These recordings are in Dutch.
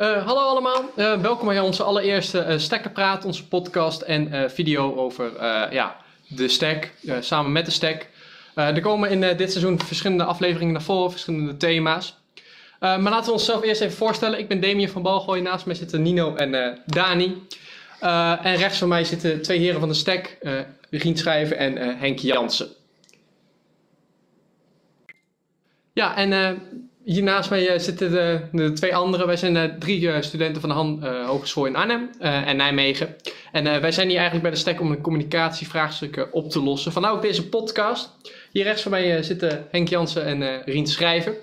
Uh, hallo allemaal, uh, welkom bij onze allereerste uh, Stekkerpraat, onze podcast en video over ja, de Stek, samen met de Stek. er komen in dit seizoen verschillende afleveringen naar voren, verschillende thema's. maar laten we onszelf eerst even voorstellen. Ik ben Damien van Balgooi, naast mij zitten Nino en Dani. en rechts van mij zitten twee heren van de Stek, Rien Schrijver en Henk Jansen. Ja, en hier naast mij eh, zitten de, de, twee anderen. Wij zijn uh, drie uh, studenten van de Han Hogeschool in Arnhem en Nijmegen. En wij zijn hier eigenlijk bij de STEK om een communicatievraagstukken op te lossen. Vandaar ook deze podcast. Hier rechts van mij zitten Henk Jansen en Rien Schrijven.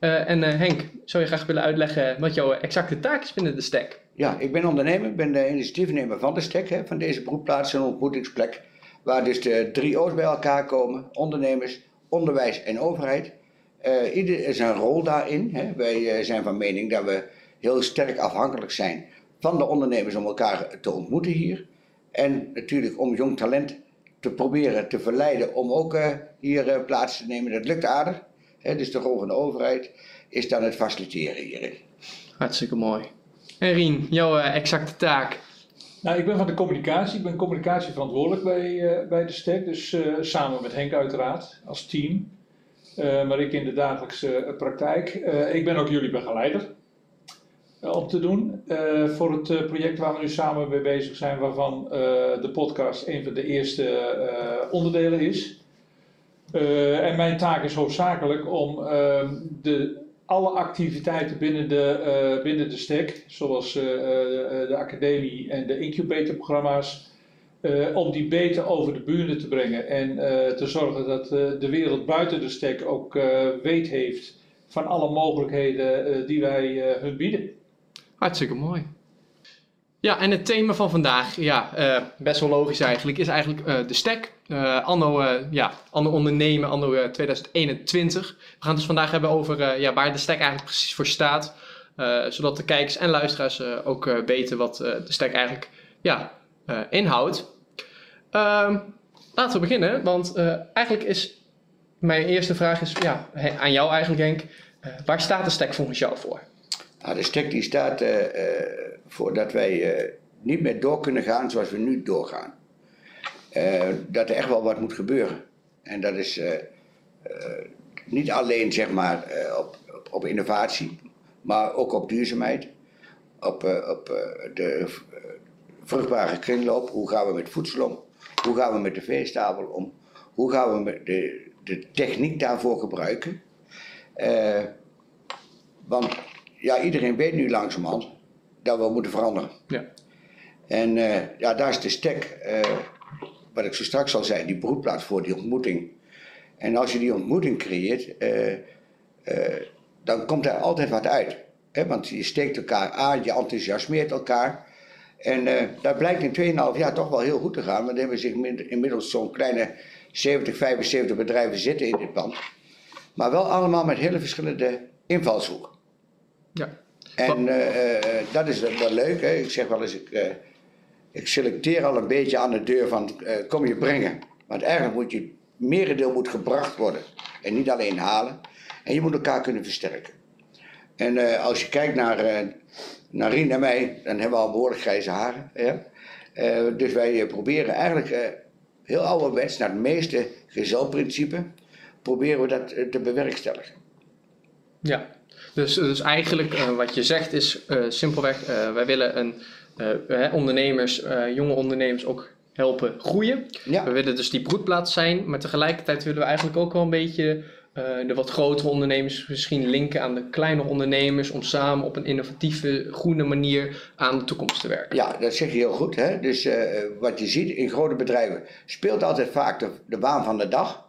en Henk, zou je graag willen uitleggen wat jouw exacte taak is binnen de STEK? Ja, ik ben ondernemer. Ik ben de initiatiefnemer van de STEK, hè, van deze beroepplaats en ontmoetingsplek. Waar dus de drie O's bij elkaar komen. Ondernemers, onderwijs en overheid. Uh, ieder zijn rol daarin. Hè. Wij uh, zijn van mening dat we heel sterk afhankelijk zijn van de ondernemers om elkaar te ontmoeten hier. En natuurlijk om jong talent te proberen te verleiden om ook uh, hier plaats te nemen. Dat lukt aardig. Hè. Dus de rol van de overheid is dan het faciliteren hierin. Hartstikke mooi. En Rien, jouw exacte taak? Nou, ik ben van de communicatie. Ik ben communicatieverantwoordelijk bij, bij de STEC. Dus samen met Henk uiteraard, als team. Uh, maar ik in de dagelijkse eh, praktijk. Uh, ik ben ook jullie begeleider om te doen voor het project waar we nu samen mee bezig zijn, waarvan de podcast een van de eerste onderdelen is. en mijn taak is hoofdzakelijk om ehm, de, alle activiteiten binnen de, binnen de STEC, zoals de academie en de incubatorprogramma's, uh, om die beter over de buren te brengen en uh, te zorgen dat uh, de wereld buiten de stek ook weet heeft van alle mogelijkheden die wij hun bieden. Hartstikke mooi. Ja, en het thema van vandaag, ja, best wel logisch eigenlijk, is eigenlijk de stek. anno, ja, anno ondernemen, anno 2021. We gaan het dus vandaag hebben over ja, waar de stek eigenlijk precies voor staat. zodat de kijkers en luisteraars ook weten wat de stek eigenlijk ja, inhoudt. Um, laten we beginnen, want uh, eigenlijk is mijn eerste vraag is, ja, aan jou eigenlijk Henk. Uh, waar staat de stek volgens jou voor? Nou, de stek die staat uh, voor dat wij niet meer door kunnen gaan zoals we nu doorgaan. dat er echt wel wat moet gebeuren. En dat is niet alleen zeg maar op, op, innovatie, maar ook op duurzaamheid. Op, op de vruchtbare kringloop. Hoe gaan we met voedsel om? Hoe gaan we met de veestapel om? Hoe gaan we de, de techniek daarvoor gebruiken? Uh, want ja, iedereen weet nu langzamerhand dat we moeten veranderen. Ja. En uh, ja, daar is de stek, uh, wat ik zo straks al zei, die broedplaats voor die ontmoeting. En als je die ontmoeting creëert, dan komt er altijd wat uit. Hè? Want je steekt elkaar aan, je enthousiasmeert elkaar. En uh, dat blijkt in 2,5 jaar toch wel heel goed te gaan. Want er hebben zich inmiddels zo'n kleine 70, 75 bedrijven zitten in dit pand. Maar wel allemaal met hele verschillende invalshoeken. Ja. En uh, dat is wel leuk. Hè? Ik zeg wel eens, ik, ik selecteer al een beetje aan de deur van kom je brengen. Want eigenlijk moet je, merendeel moet gebracht worden. En niet alleen halen. En je moet elkaar kunnen versterken. En als je kijkt naar Narien en mij, dan hebben we al behoorlijk grijze haren. Ja? Uh, dus wij proberen eigenlijk uh, heel ouderwets, naar het meeste gezelprincipe, proberen we dat te bewerkstelligen. Ja, dus, dus eigenlijk wat je zegt is simpelweg, wij willen een, ondernemers, jonge ondernemers ook helpen groeien. Ja. We willen dus die broedplaats zijn, maar tegelijkertijd willen we eigenlijk ook wel een beetje de wat grotere ondernemers misschien linken aan de kleine ondernemers om samen op een innovatieve, groene manier aan de toekomst te werken. Ja, dat zeg je heel goed. Hè? Dus uh, wat je ziet in grote bedrijven speelt altijd vaak de, de baan van de dag.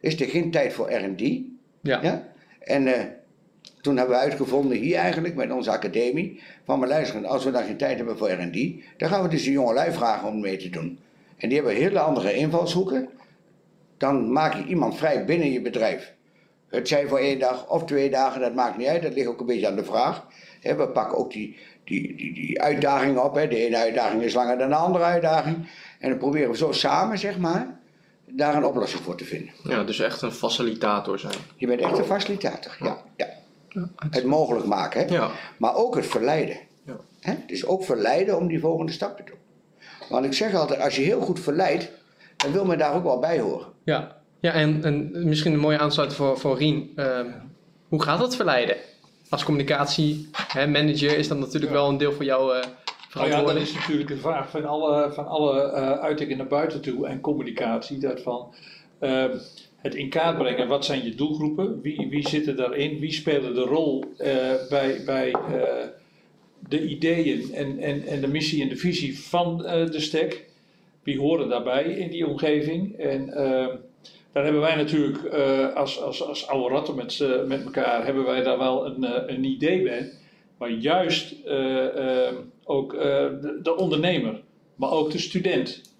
Is er geen tijd voor R&D? Ja. ja. En uh, toen hebben we uitgevonden hier eigenlijk met onze academie van maar luisteren, als we dan geen tijd hebben voor R&D, dan gaan we dus de jonge lui vragen om mee te doen. En die hebben hele andere invalshoeken. Dan maak je iemand vrij binnen je bedrijf het zij voor één dag of twee dagen, dat maakt niet uit. Dat ligt ook een beetje aan de vraag. we pakken ook die, die, die, die uitdagingen op. De ene uitdaging is langer dan de andere uitdaging. En dan proberen we zo samen, zeg maar, daar een oplossing voor te vinden. Ja, dus echt een facilitator zijn. Je bent echt een facilitator, ja. ja. het mogelijk maken, hè? Ja. maar ook het verleiden. Hè? Het is ook verleiden om die volgende stap te doen. Want ik zeg altijd, als je heel goed verleidt, dan wil men daar ook wel bij horen. Ja, ja en, en misschien een mooie aansluiting voor, voor Rien. Ehm, hoe gaat dat verleiden? Als communicatie, hè, manager is dat natuurlijk wel een deel van jouw uh, Nou ja, dat is natuurlijk de vraag van alle, van alle eh, uitingen naar buiten toe en communicatie. Dat van eh, het in kaart brengen, wat zijn je doelgroepen? Wie, wie zitten daarin? Wie spelen de rol eh, bij, bij de ideeën en, en, en de missie en de visie van de STEC? Wie horen daarbij in die omgeving? En daar hebben wij natuurlijk eh, als, als, als oude ratten met, met elkaar, hebben wij daar wel een, eh, een idee bij. Maar juist eh, eh, ook de, de ondernemer, maar ook de student,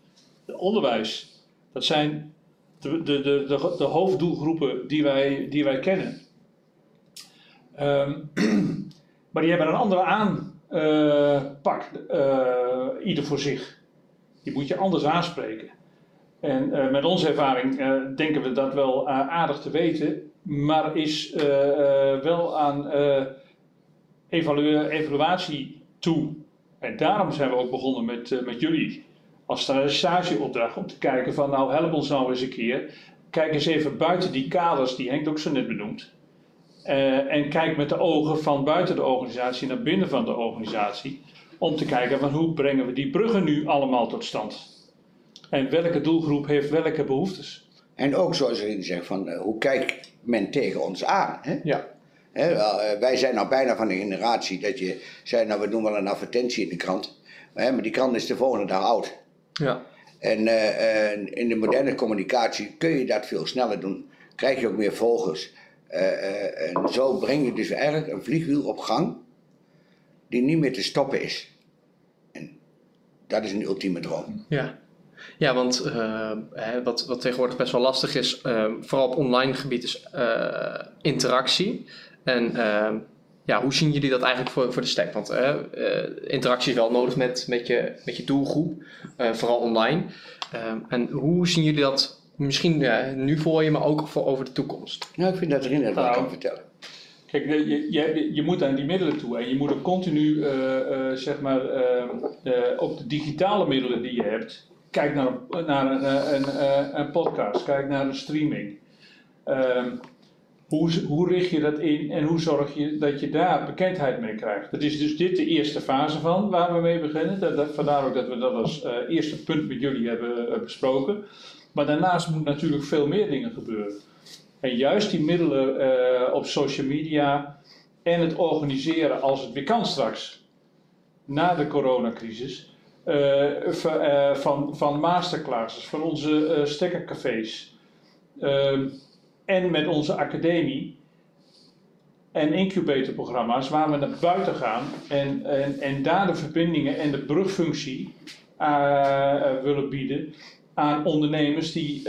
de onderwijs. Dat zijn de, de, de, de, hoofddoelgroepen die wij, die wij kennen. Ehm, maar die hebben een andere aanpak, ieder voor zich. Die moet je anders aanspreken. En eh, met onze ervaring eh, denken we dat wel eh, aardig te weten, maar is wel aan evalu- evaluatie toe. En daarom zijn we ook begonnen met, met jullie als stageopdracht om te kijken van nou help ons nou eens een keer. Kijk eens even buiten die kaders die Henk ook zo net benoemt. Eh, en kijk met de ogen van buiten de organisatie naar binnen van de organisatie. Om te kijken van hoe brengen we die bruggen nu allemaal tot stand. En welke doelgroep heeft welke behoeftes. En ook zoals Rien zegt, van, eh, hoe kijkt men tegen ons aan? Hè? Ja, Hè, eh, wij zijn nou bijna van de generatie dat je zei, nou we doen wel een advertentie in de krant. Hè, maar die krant is de volgende dag oud. ja, En eh, in de moderne communicatie kun je dat veel sneller doen. Krijg je ook meer volgers. En zo breng je dus eigenlijk een vliegwiel op gang die niet meer te stoppen is. En dat is een ultieme droom. ja. Ja, want eh, hè, wat, wat tegenwoordig best wel lastig is, eh, vooral op online gebied, is eh, interactie. En eh, ja, hoe zien jullie dat eigenlijk voor, voor de stack? Want interactie is wel nodig met, met, je, met je doelgroep, eh, vooral online. Eh, en hoe zien jullie dat misschien eh, nu voor je, maar ook voor over de toekomst? Nou, ik vind dat het wel Nou. kan vertellen. Kijk, je, je, je moet aan die middelen toe en je moet ook continu, eh, eh, zeg maar, op de digitale middelen die je hebt, kijk naar, een- naar een, eh, een, eh, een podcast, kijk naar een streaming. Ehm, hoe, hoe richt je dat in en hoe zorg je dat je daar bekendheid mee krijgt? Dat is dus dit de eerste fase van waar we mee beginnen. Dat, vandaar ook dat we dat als eh, eerste punt met jullie hebben besproken. Maar daarnaast moet natuurlijk veel meer dingen gebeuren. En juist die middelen op social media en het organiseren als het weer kan straks, na de coronacrisis, eh, van, eh, van, van masterclasses, van onze eh stekkercafés ehm, en met onze academie en incubatorprogramma's waar we naar buiten gaan en, en, en daar de verbindingen en de brugfunctie willen bieden aan ondernemers die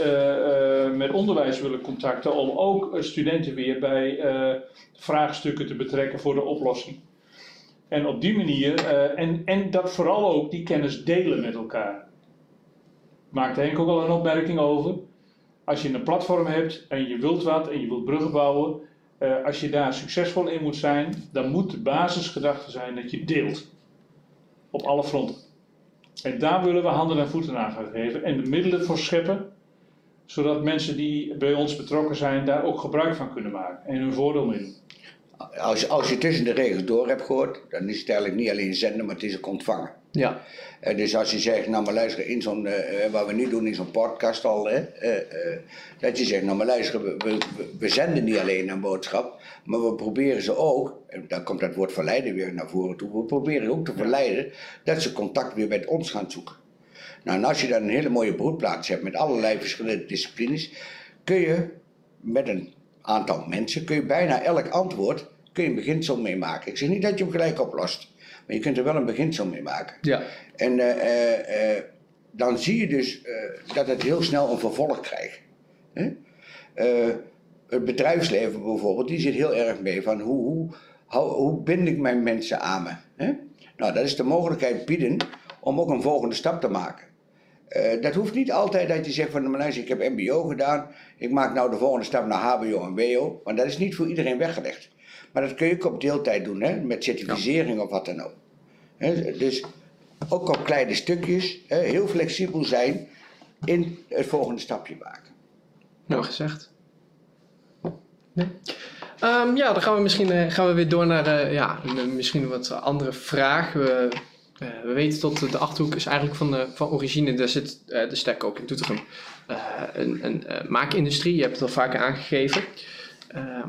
met onderwijs willen contacten om ook studenten weer bij vraagstukken te betrekken voor de oplossing. En op die manier, eh, en, en dat vooral ook die kennis delen met elkaar. Maakte Henk ook al een opmerking over. Als je een platform hebt en je wilt wat en je wilt bruggen bouwen, eh, als je daar succesvol in moet zijn, dan moet de basisgedachte zijn dat je deelt. Op alle fronten. En daar willen we handen en voeten aan gaan geven en de middelen voor scheppen, zodat mensen die bij ons betrokken zijn daar ook gebruik van kunnen maken en hun voordeel mee. Als, als je tussen de regels door hebt gehoord, dan is het eigenlijk niet alleen zenden, maar het is ook ontvangen. Ja, Eh, dus als je zegt, nou maar luister, in zo'n, eh, eh, wat we nu doen in zo'n podcast al, hè, dat je zegt, nou maar luister, we, we, we zenden niet alleen een boodschap, maar we proberen ze ook, en dan komt dat woord verleiden weer naar voren toe, we proberen ook te verleiden dat ze contact weer met ons gaan zoeken. Nou, en als je dan een hele mooie broedplaats hebt met allerlei verschillende disciplines, kun je met een aantal mensen, kun je bijna elk antwoord, kun je een beginsel mee maken. Ik zeg niet dat je hem gelijk oplost, maar je kunt er wel een beginsel mee maken. ja, En eh, eh, eh, dan zie je dus dat het heel snel een vervolg krijgt. Het bedrijfsleven bijvoorbeeld, die zit heel erg mee van hoe, hoe, hoe, hoe bind ik mijn mensen aan me. Nou, dat is de mogelijkheid bieden om ook een volgende stap te maken. Eh, dat hoeft niet altijd dat je zegt van, "Nou, luister, ik heb mbo gedaan, ik maak nou de volgende stap naar hbo en wo, want dat is niet voor iedereen weggelegd. Maar dat kun je ook op deeltijd doen, hè? met certificering of wat dan ook. Hè, dus ook op kleine stukjes, hè, heel flexibel zijn in het volgende stapje maken. Nou gezegd. Nee. Ehm, ja, dan gaan we misschien eh, gaan we weer door naar eh, ja, misschien een wat andere vraag. We, eh, we weten dat de Achterhoek is eigenlijk van, de, van origine, daar zit eh, de stek ook in Doetinchem, eh, een, maakindustrie. Je hebt het al vaker aangegeven. Ehm,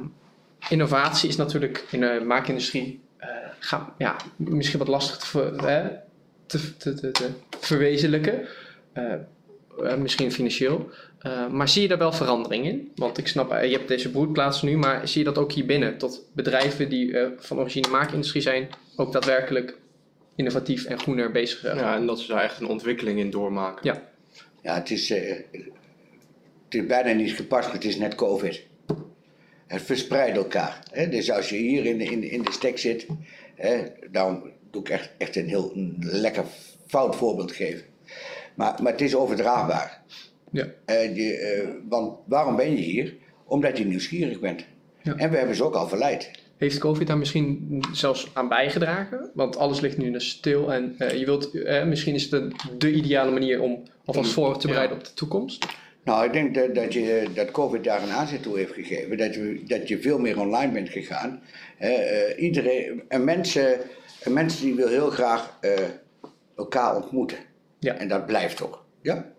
innovatie is natuurlijk in de maakindustrie ga- ja, misschien wat lastig te, te, te, te, verwezenlijken. Misschien financieel. Maar zie je daar wel verandering in? Want ik snap, je hebt deze broedplaats nu, maar zie je dat ook hier binnen? Tot bedrijven die van origine maakindustrie zijn, ook daadwerkelijk innovatief en groener bezig zijn? Ja, en dat ze daar echt een ontwikkeling in doormaken. Ja. Ja, het is, eh, het is bijna niet gepast, maar het is net COVID. Het verspreidt elkaar. Hè? Dus als je hier in, de- in, in de stek zit, hè, dan doe ik echt, echt een heel een lekker fout voorbeeld geven. Maar, maar het is overdraagbaar. Ja. Eh, je, eh, want waarom ben je hier? Omdat je nieuwsgierig bent. Ja. En we hebben ze ook al verleid. Heeft COVID daar misschien zelfs aan bijgedragen? Want alles ligt nu dus stil en eh, je wilt, eh, misschien is het de, de ideale manier om alvast voor te bereiden op de toekomst. Nou, ik denk dat, dat, je, dat COVID daar een aanzet toe heeft gegeven. Dat je, dat je veel meer online bent gegaan. Eh, iedereen, een, mens, eh, een mens die wil heel graag elkaar ontmoeten. Ja. En dat blijft toch. Ja?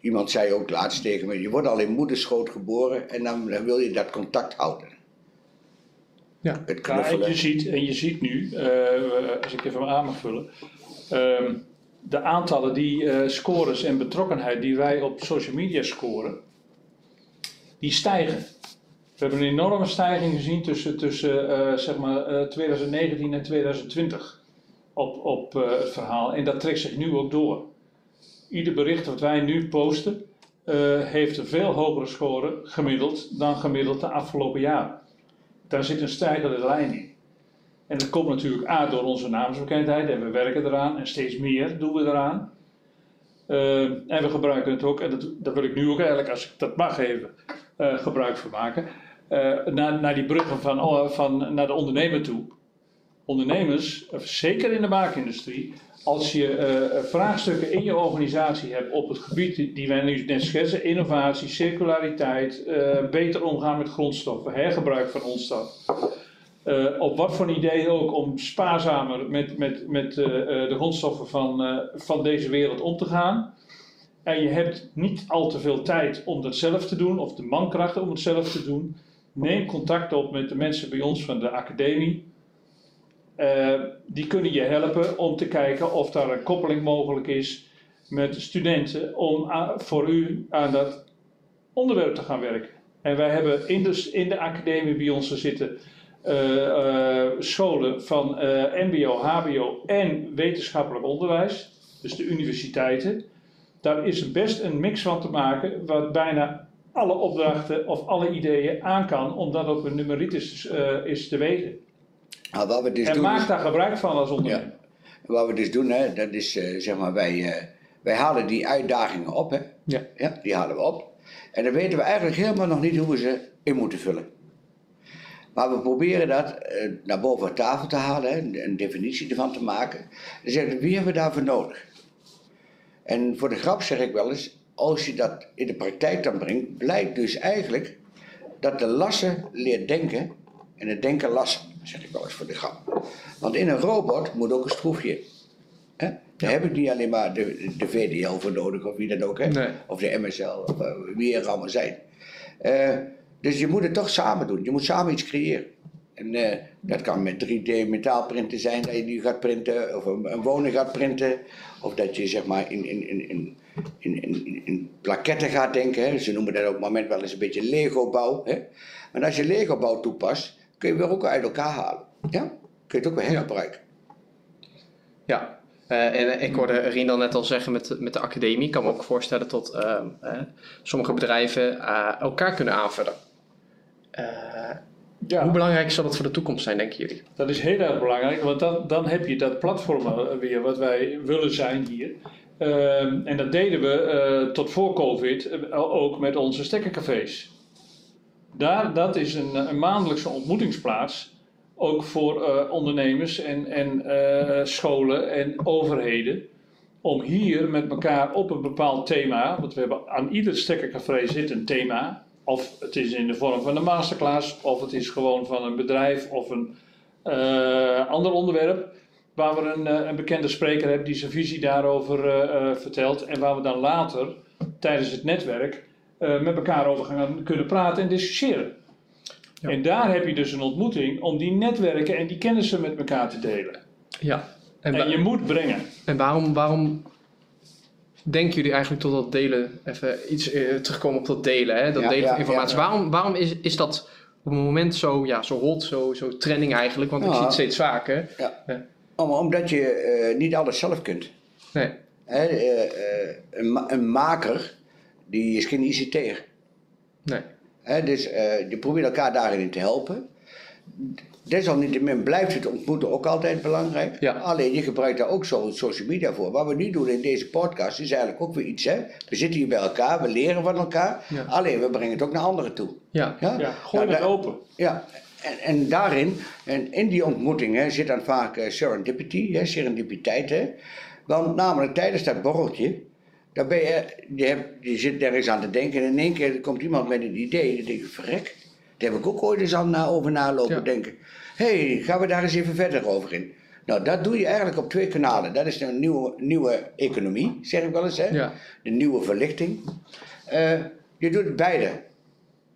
Iemand zei ook laatst tegen me, je wordt al in moederschoot geboren en dan, dan wil je dat contact houden. Ja. Het Ja, en, knuffelen. je ziet, en je ziet nu, eh, als ik even aan mag vullen, ehm, de aantallen die eh, scores en betrokkenheid die wij op social media scoren, die stijgen. We hebben een enorme stijging gezien tussen, tussen eh, zeg maar, eh, 2019 en 2020 op, op eh, het verhaal. En dat trekt zich nu ook door. Ieder bericht wat wij nu posten eh, heeft een veel hogere score gemiddeld dan gemiddeld de afgelopen jaren. Daar zit een stijgende lijn in. En dat komt natuurlijk A door onze naamsbekendheid en we werken eraan en steeds meer doen we eraan. Eh, en we gebruiken het ook, en dat, daar wil ik nu ook eigenlijk, als ik dat mag even, eh, gebruik van maken. eh, naar, naar die bruggen van, oh, van naar de ondernemer toe. Ondernemers, eh, zeker in de maakindustrie, als je eh, vraagstukken in je organisatie hebt op het gebied die- wij nu net schetsen, innovatie, circulariteit, eh, beter omgaan met grondstoffen, hergebruik van grondstof. Eh, op wat voor idee ook om spaarzamer met, met, met eh, eh, de grondstoffen van, eh, van deze wereld om te gaan. En je hebt niet al te veel tijd om dat zelf te doen, of de mankrachten om het zelf te doen. Neem contact op met de mensen bij ons van de academie. Eh, die kunnen je helpen om te kijken of daar een koppeling mogelijk is met studenten om voor u aan dat onderwerp te gaan werken. En wij hebben in de, in de academie bij ons zitten eh, eh, scholen van MBO, HBO en wetenschappelijk onderwijs, dus de universiteiten. Daar is best een mix van te maken, wat bijna alle opdrachten of alle ideeën aan kan, om dat op een numeritis is te wegen. Nou, wat we dus en doen, maak daar gebruik van als ondernemer. Wat we dus doen, hè, dat is eh, zeg maar, wij, eh, wij halen die uitdagingen op. Hè? Ja. Ja, die halen we op. En dan weten we eigenlijk helemaal nog niet hoe we ze in moeten vullen. Maar we proberen dat eh, naar boven tafel te halen, hè, een, een definitie ervan te maken. Dan zeggen we, wie hebben we daarvoor nodig? En voor de grap zeg ik wel eens, als je dat in de praktijk dan brengt, blijkt dus eigenlijk dat de lassen leert denken en het denken lassen, zeg ik wel eens voor de grap. Want in een robot moet ook een schroefje. Hè? Daar heb ik niet alleen maar de, de VDL voor nodig, of wie dat ook, hè? Nee. of de MSL, of eh, wie er allemaal zijn. Eh, dus je moet het toch samen doen. Je moet samen iets creëren. En eh, dat kan met 3D metaalprinten zijn, dat je die gaat printen, of een, een woning gaat printen. Of dat je zeg maar in, in, in, in, in, in, in plaketten gaat denken. Hè. Ze noemen dat op het moment wel eens een beetje Lego-bouw. Maar als je Lego-bouw toepast, kun je weer ook uit elkaar halen. Ja? Kun je het ook weer hergebruiken. Ja, Eh, en ik hoorde Rindal net al zeggen met, de- met de academie. Ik kan me ook voorstellen dat ehm, eh, sommige bedrijven eh, elkaar kunnen aanvullen. Eh, Ja. Hoe belangrijk zal dat voor de toekomst zijn, denken jullie? Dat is heel erg belangrijk, want dan, dan heb je dat platform eh, weer wat wij willen zijn hier. Ehm, en dat deden we eh, tot voor COVID eh, ook met onze stekkercafés. Daar, dat is een, een maandelijkse ontmoetingsplaats ook voor eh, ondernemers en, en eh, scholen en overheden. Om hier met elkaar op een bepaald thema, want we hebben aan ieder stekkercafé zit een thema. Of het is in de vorm van een masterclass, of het is gewoon van een bedrijf of een eh, ander onderwerp. Waar we een, een bekende spreker hebben die zijn visie daarover vertelt. En waar we dan later tijdens het netwerk eh, met elkaar over gaan kunnen praten en discussiëren. Ja. En daar heb je dus een ontmoeting om die netwerken en die kennissen met elkaar te delen. Ja. En, je moet brengen. en waarom, waarom denken jullie eigenlijk tot dat delen, even iets eh, terugkomen op dat delen, hè? dat Ja, delen ja, van informatie. ja, ja. Waarom, waarom is, is dat op het moment zo, ja, zo hot, zo, zo trending eigenlijk? Want ik Ja. zie het steeds vaker. Om, omdat je eh, niet alles zelf kunt. Nee. Hè, eh, eh, een, ma- een maker, die is geen ICT'er. Nee. Dus eh, je probeert elkaar daarin te helpen. Desalniettemin blijft het ontmoeten ook altijd belangrijk. Ja. Alleen je gebruikt daar ook zo social media voor. Wat we nu doen in deze podcast is eigenlijk ook weer iets. Hè? We zitten hier bij elkaar, we leren van elkaar. Ja. Alleen we brengen het ook naar anderen toe. Ja. Ja, Ja, gooi Nou, het open. Ja, en, en daarin, en in die ontmoeting hè, zit dan vaak eh, serendipity, hè, serendipiteit. Hè. Want namelijk tijdens dat borreltje, daar ben je, je, hebt, je zit ergens aan te denken en in één keer komt iemand met een idee. Dan denk je, verrek, daar heb ik ook ooit eens aan na, over nalopen Ja. denken. Hé, hey, gaan we daar eens even verder over in. Nou, dat doe je eigenlijk op twee kanalen. Dat is een nieuwe, nieuwe economie, zeg ik wel eens. Hè? Ja. De nieuwe verlichting. Eh, je doet beide.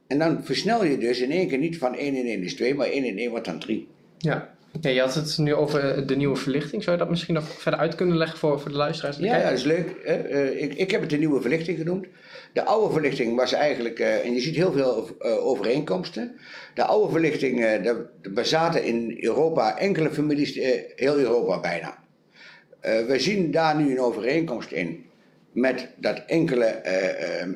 En dan versnel je dus in één keer niet van 1 in 1 is 2, maar 1 in 1 wordt dan 3. Ja. Ja. Je had het nu over de nieuwe verlichting. Zou je dat misschien nog verder uit kunnen leggen voor, voor de luisteraars? Ja, dat is leuk. Eh, ik, ik heb het de nieuwe verlichting genoemd. De oude verlichting was eigenlijk, eh, en je ziet heel veel eh, overeenkomsten. De oude verlichting, eh daar zaten in Europa enkele families, eh, heel Europa bijna. Eh, we zien daar nu een overeenkomst in met dat enkele, eh, eh, eh,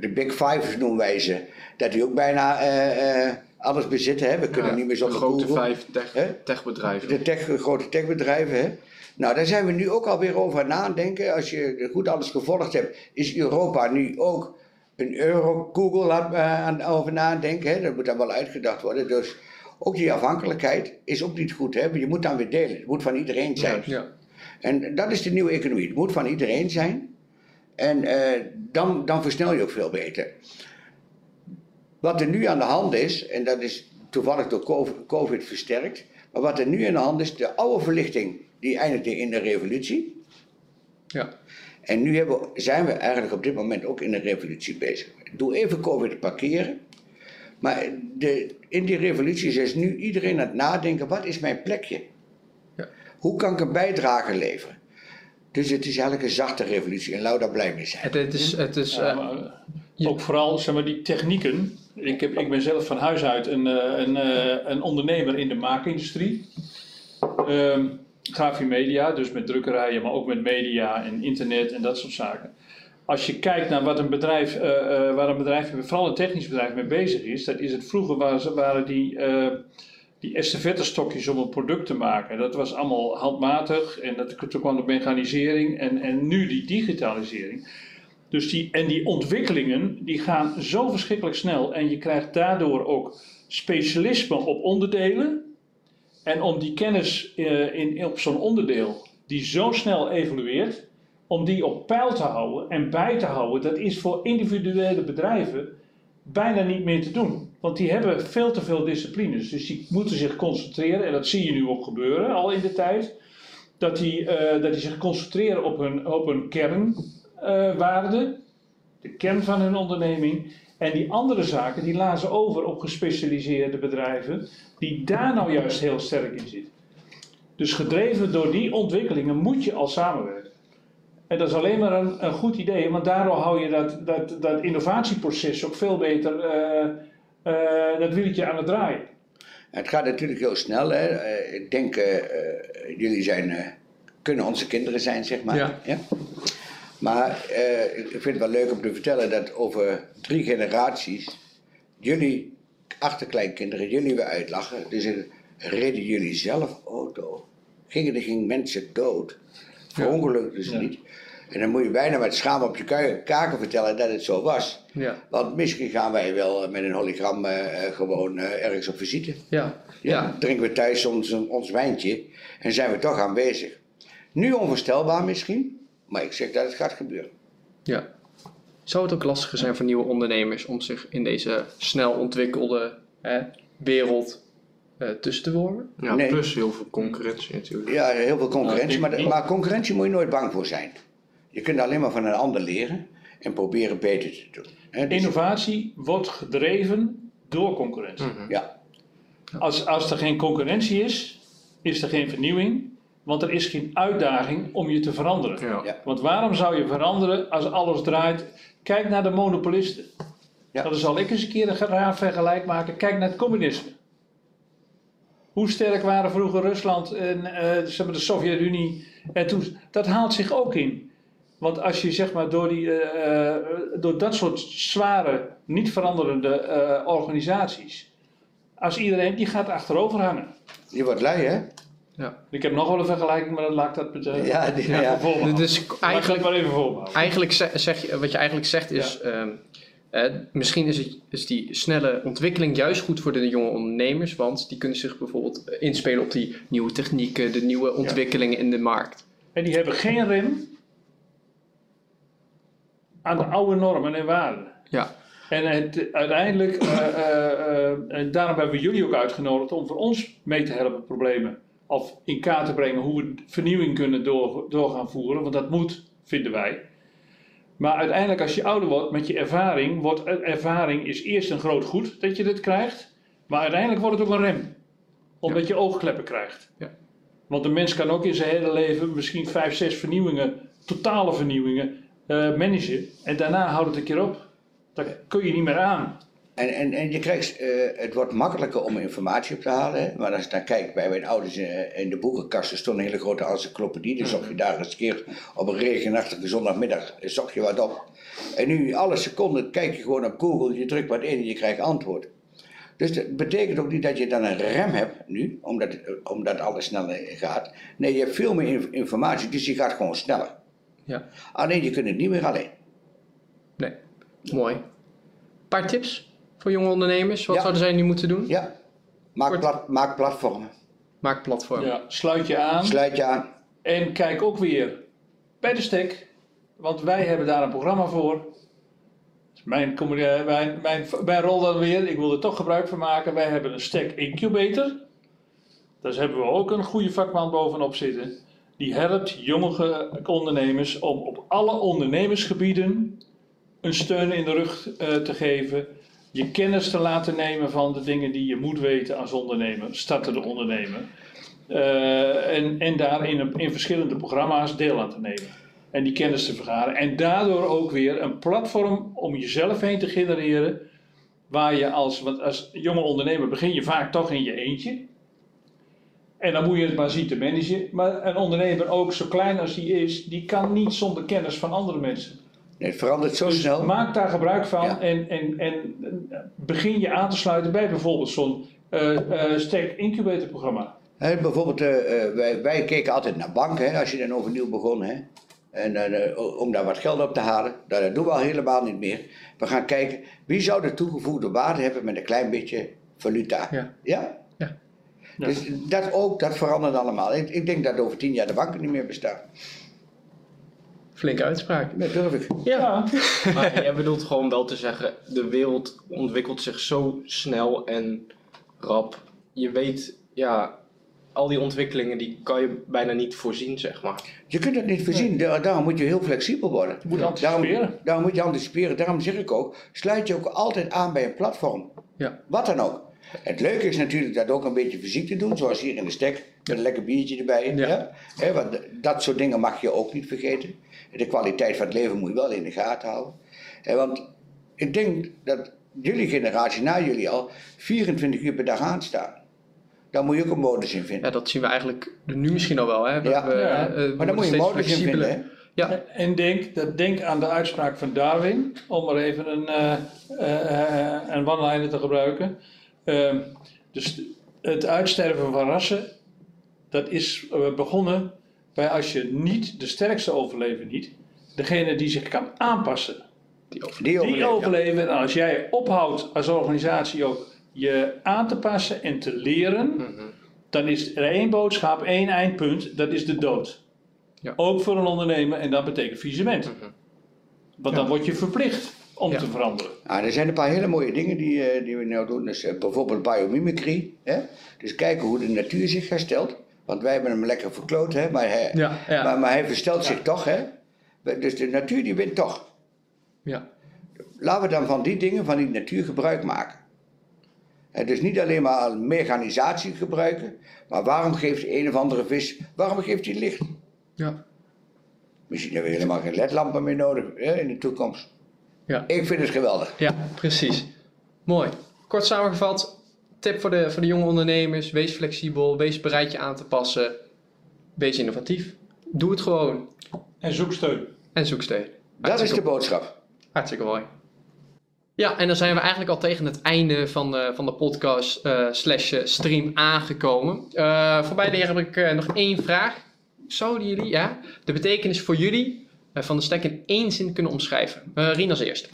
de Big Five noemen wij ze, dat die ook bijna eh, eh, alles bezitten. Hè? We kunnen Ja, niet meer de zonder grote Google. vijf tech, techbedrijven. De tech, grote techbedrijven. Hè? Nou, daar zijn we nu ook alweer over aan nadenken. Als je goed alles gevolgd hebt, is Europa nu ook een euro Google laat, eh, aan, over nadenken. Hè? Dat moet dan wel uitgedacht worden. Dus ook die afhankelijkheid is ook niet goed. Hè? Je moet dan weer delen. Het moet van iedereen zijn. Ja. En dat is de nieuwe economie. Het moet van iedereen zijn. En eh, dan, dan versnel je ook veel beter. Wat er nu aan de hand is, en dat is toevallig door COVID, versterkt, maar wat er nu aan de hand is, de oude verlichting, die eindigde in de revolutie. Ja. En nu hebben, zijn we eigenlijk op dit moment ook in een revolutie bezig. Ik doe even COVID parkeren. Maar de, in die revolutie is nu iedereen aan het nadenken: wat is mijn plekje? Ja. Hoe kan ik een bijdrage leveren? Dus het is eigenlijk een zachte revolutie en Lauda blij mee zijn. Het, het is, het is Ook vooral zeg maar, die technieken. Ik, heb, ik ben zelf van huis uit een, eh, een, eh, een ondernemer in de maakindustrie. Ehm Graphie dus met drukkerijen, maar ook met media en internet en dat soort zaken. Als je kijkt naar wat een bedrijf, eh, waar een bedrijf, vooral een technisch bedrijf mee bezig is, dat is het vroeger waren, waren die, eh die estafettestokjes om een product te maken. Dat was allemaal handmatig en dat, toen kwam de mechanisering en, en nu die digitalisering. Dus die, en die ontwikkelingen die gaan zo verschrikkelijk snel en je krijgt daardoor ook specialisme op onderdelen. En om die kennis eh, in, op zo'n onderdeel die zo snel evolueert, om die op peil te houden en bij te houden, dat is voor individuele bedrijven bijna niet meer te doen. Want die hebben veel te veel disciplines. Dus die moeten zich concentreren, en dat zie je nu ook gebeuren al in de tijd, dat die, eh, dat die zich concentreren op hun, op hun kernwaarden, de kern van hun onderneming. En die andere zaken, die laten ze over op gespecialiseerde bedrijven, die daar nou juist heel sterk in zitten. Dus gedreven door die ontwikkelingen moet je al samenwerken. En dat is alleen maar een, een goed idee, want daardoor hou je dat, dat, dat innovatieproces ook veel beter, eh, eh, dat wieltje aan het draaien. Het gaat natuurlijk heel snel. Hè. Eh, ik denk, eh, eh, jullie zijn, eh, kunnen onze kinderen zijn, zeg maar. Ja. Maar eh, ik vind het wel leuk om te vertellen dat over drie generaties jullie achterkleinkinderen jullie weer uitlachen. Dus eh, reden jullie zelf auto. Gingen er geen mensen dood. Verongelukten ze Ja. niet. En dan moet je bijna met schaam op je kaken vertellen dat het zo was. Ja. Want misschien gaan wij wel met een hologram eh, eh, gewoon eh, ergens op visite. Ja. Ja, Ja. drinken we thuis ons, ons wijntje en zijn we toch aanwezig. Nu onvoorstelbaar misschien, maar ik zeg dat het gaat gebeuren. ja. Zou het ook lastiger zijn voor nieuwe ondernemers om zich in deze snel ontwikkelde hè, wereld eh, tussen te wormen? Ja, Nee. plus heel veel concurrentie natuurlijk. Ja, heel veel concurrentie, Nou, maar, maar concurrentie moet je nooit bang voor zijn. Je kunt alleen maar van een ander leren en proberen beter te doen. Hè, dus- Innovatie wordt gedreven door concurrentie. ja, Als, als er geen concurrentie is, is er geen vernieuwing, want er is geen uitdaging om je te veranderen. Ja. Ja. Want waarom zou je veranderen als alles draait? Kijk naar de monopolisten. Ja. Dan zal ik eens een keer een raar vergelijk maken. Kijk naar het communisme. Hoe sterk waren vroeger Rusland en eh, zeg maar de Sovjet-Unie? En toen, dat haalt zich ook in. Want als je zeg maar door, die, eh, eh, door dat soort zware, niet veranderende eh, organisaties, als iedereen, die gaat achterover hangen. je wordt lui hè? Ik heb nog wel een vergelijking, maar dan laat ik dat met, eh, Ja, die- ja. voor me Dus eigenlijk- maar even voor. Eigenlijk zeg, je, wat je eigenlijk zegt is, ehm, eh, misschien is, het, is die snelle ontwikkeling juist goed voor de jonge ondernemers, want die kunnen zich bijvoorbeeld eh, inspelen op die nieuwe technieken, de nieuwe ontwikkelingen in de markt. En die hebben geen rem aan de oude normen en waarden. Ja, En het, uiteindelijk, eh, eh, eh, en daarom hebben we jullie ook uitgenodigd om voor ons mee te helpen problemen. Of in kaart te brengen hoe we vernieuwing kunnen door, door gaan voeren. Want dat moet, vinden wij. Maar uiteindelijk als je ouder wordt met je ervaring, wordt ervaring is eerst een groot goed dat je dit krijgt. Maar uiteindelijk wordt het ook een rem. Omdat je oogkleppen krijgt. Ja. Want een mens kan ook in zijn hele leven misschien vijf, zes vernieuwingen, totale vernieuwingen, eh, managen. En daarna houdt het een keer op. Dat kun je niet meer aan. En, en, en je krijgt, eh, het wordt makkelijker om informatie op te halen. Hè? Maar als je dan kijkt, bij mijn ouders in, in de boekenkasten stond een hele grote encyclopedie. Dus zocht je daar eens een keer op een regenachtige zondagmiddag, eh, zocht je wat op. En nu, alle seconden, kijk je gewoon op Google, je drukt wat in en je krijgt antwoord. Dus dat betekent ook niet dat je dan een rem hebt nu, omdat, omdat alles sneller gaat. Nee, je hebt veel meer inf- informatie, dus je gaat gewoon sneller. ja, Alleen je kunt het niet meer alleen. nee. Mooi. Een paar tips voor jonge ondernemers. Wat Ja. zouden zij nu moeten doen? Ja, maak, plat, maak platformen. Maak platform. Ja, sluit je aan. Sluit je aan. En kijk ook weer bij de stek, want wij hebben daar een programma voor. Mijn, commu- eh, mijn, mijn, mijn rol dan weer, ik wil er toch gebruik van maken. Wij hebben een stek incubator. Daar hebben we ook een goede vakman bovenop zitten. Die helpt jonge ondernemers om op alle ondernemersgebieden een steun in de rug eh, te geven. Je kennis te laten nemen van de dingen die je moet weten als ondernemer, startende ondernemer. Eh, en, en daar in, in verschillende programma's deel aan te nemen. En die kennis te vergaren. En daardoor ook weer een platform om jezelf heen te genereren. Waar je als, als jonge ondernemer begin je vaak toch in je eentje. En dan moet je het maar zien te managen. Maar een ondernemer, ook zo klein als die is, die kan niet zonder kennis van andere mensen. Nee, het verandert zo Dus snel. maak daar gebruik van Ja. en, en, en begin je aan te sluiten bij bijvoorbeeld zo'n eh eh Stack Incubator programma. Hè, bijvoorbeeld, eh, eh, wij, wij keken altijd naar banken, hè, als je dan overnieuw begon. Hè. En, om daar wat geld op te halen. Dat doen we al helemaal niet meer. We gaan kijken, wie zou de toegevoegde waarde hebben met een klein beetje valuta? Ja. Ja? Ja. Dus dat ook, dat verandert allemaal. Ik, ik denk dat over tien jaar de banken niet meer bestaan. Flinke uitspraak. Dat durf ik. Ja. Maar jij bedoelt gewoon wel te zeggen, de wereld ontwikkelt zich zo snel en rap. Je weet, ja, al die ontwikkelingen die kan je bijna niet voorzien, zeg maar. Je kunt het niet voorzien, Daar- daarom moet je heel flexibel worden. Je moet anticiperen. Daarom, daarom moet je anticiperen. Daarom zeg ik ook, sluit je ook altijd aan bij een platform. Ja. Wat dan ook. Het leuke is natuurlijk dat ook een beetje fysiek te doen, zoals hier in de stek, een lekker biertje erbij. Ja. Want dat soort dingen mag je ook niet vergeten. De kwaliteit van het leven moet je wel in de gaten houden. Hè, want ik denk dat jullie generatie, na jullie al, 24 uur per dag aanstaan. Daar moet je ook een modus in vinden. ja, dat zien we eigenlijk nu misschien al wel. Hè? We, Ja. we, Ja. eh, we maar daar worden moet je steeds modus in vinden. Hè? Ja, En denk, dat denk aan de uitspraak van Darwin, om maar even een, eh, eh, eh, een one-liner te gebruiken. Ehm, dus het uitsterven van rassen, dat is eh, begonnen bij als je niet, de sterkste overleven niet, degene die zich kan aanpassen, Die over. Die die overleven. ja. overleven. En als jij ophoudt als organisatie ook je aan te passen en te leren, Mhm. dan is er één boodschap, één eindpunt, dat is de dood. Ja. Ook voor een ondernemer en dat betekent faillissement. Mhm. Want Ja. dan word je verplicht om Ja. te veranderen. Ah, er zijn een paar hele mooie dingen die, eh, die we nu doen. Dus, eh, bijvoorbeeld biomimicry. Hè? Dus kijken hoe de natuur zich herstelt. Want wij hebben hem lekker verkloot, hè? Maar, hij, Ja, ja. maar, maar hij verstelt zich toch. Hè? Dus de natuur die wint toch. Ja. Laten we dan van die dingen, van die natuur gebruik maken. En dus niet alleen maar mechanisatie gebruiken. Maar waarom geeft een of andere vis, waarom geeft hij licht? Ja. Misschien hebben we helemaal geen ledlampen meer nodig hè, in de toekomst. Ja. Ik vind het geweldig. Ja, precies. Mooi. Kort samengevat, tip voor de, voor de jonge ondernemers: wees flexibel, wees bereid je aan te passen, wees innovatief. Doe het gewoon En zoek steun. en zoek steun. Dat is de boodschap. Hartstikke mooi. Ja, en dan zijn we eigenlijk al tegen het einde van de, van de podcast eh, slash eh, stream aangekomen. Eh, voor beide heren heb ik eh, nog één vraag. Zouden jullie ja, de betekenis voor jullie van de stack in één zin kunnen omschrijven? Rien als eerste.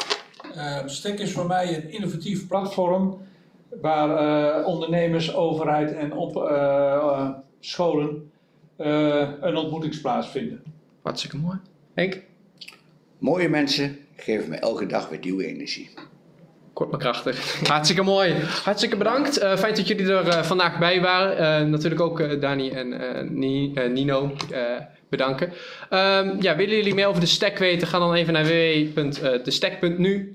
Uh, Stek is voor mij een innovatief platform waar eh, ondernemers, overheid en op, eh, eh, scholen eh, een ontmoetingsplaats vinden. Hartstikke mooi. Henk? Mooie mensen geven me elke dag weer nieuwe energie. Kort maar krachtig. Hartstikke mooi. Hartstikke bedankt. Eh, fijn dat jullie er vandaag bij waren. Eh, natuurlijk ook eh, Dani en eh, Ni- eh, Nino eh, bedanken. Ehm, ja, willen jullie meer over de stack weten? Ga dan even naar www.destack.nu.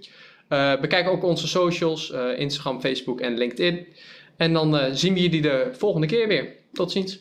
Eh bekijk ook onze socials, eh, Instagram, Facebook en LinkedIn. En dan eh, zien we jullie de volgende keer weer. Tot ziens.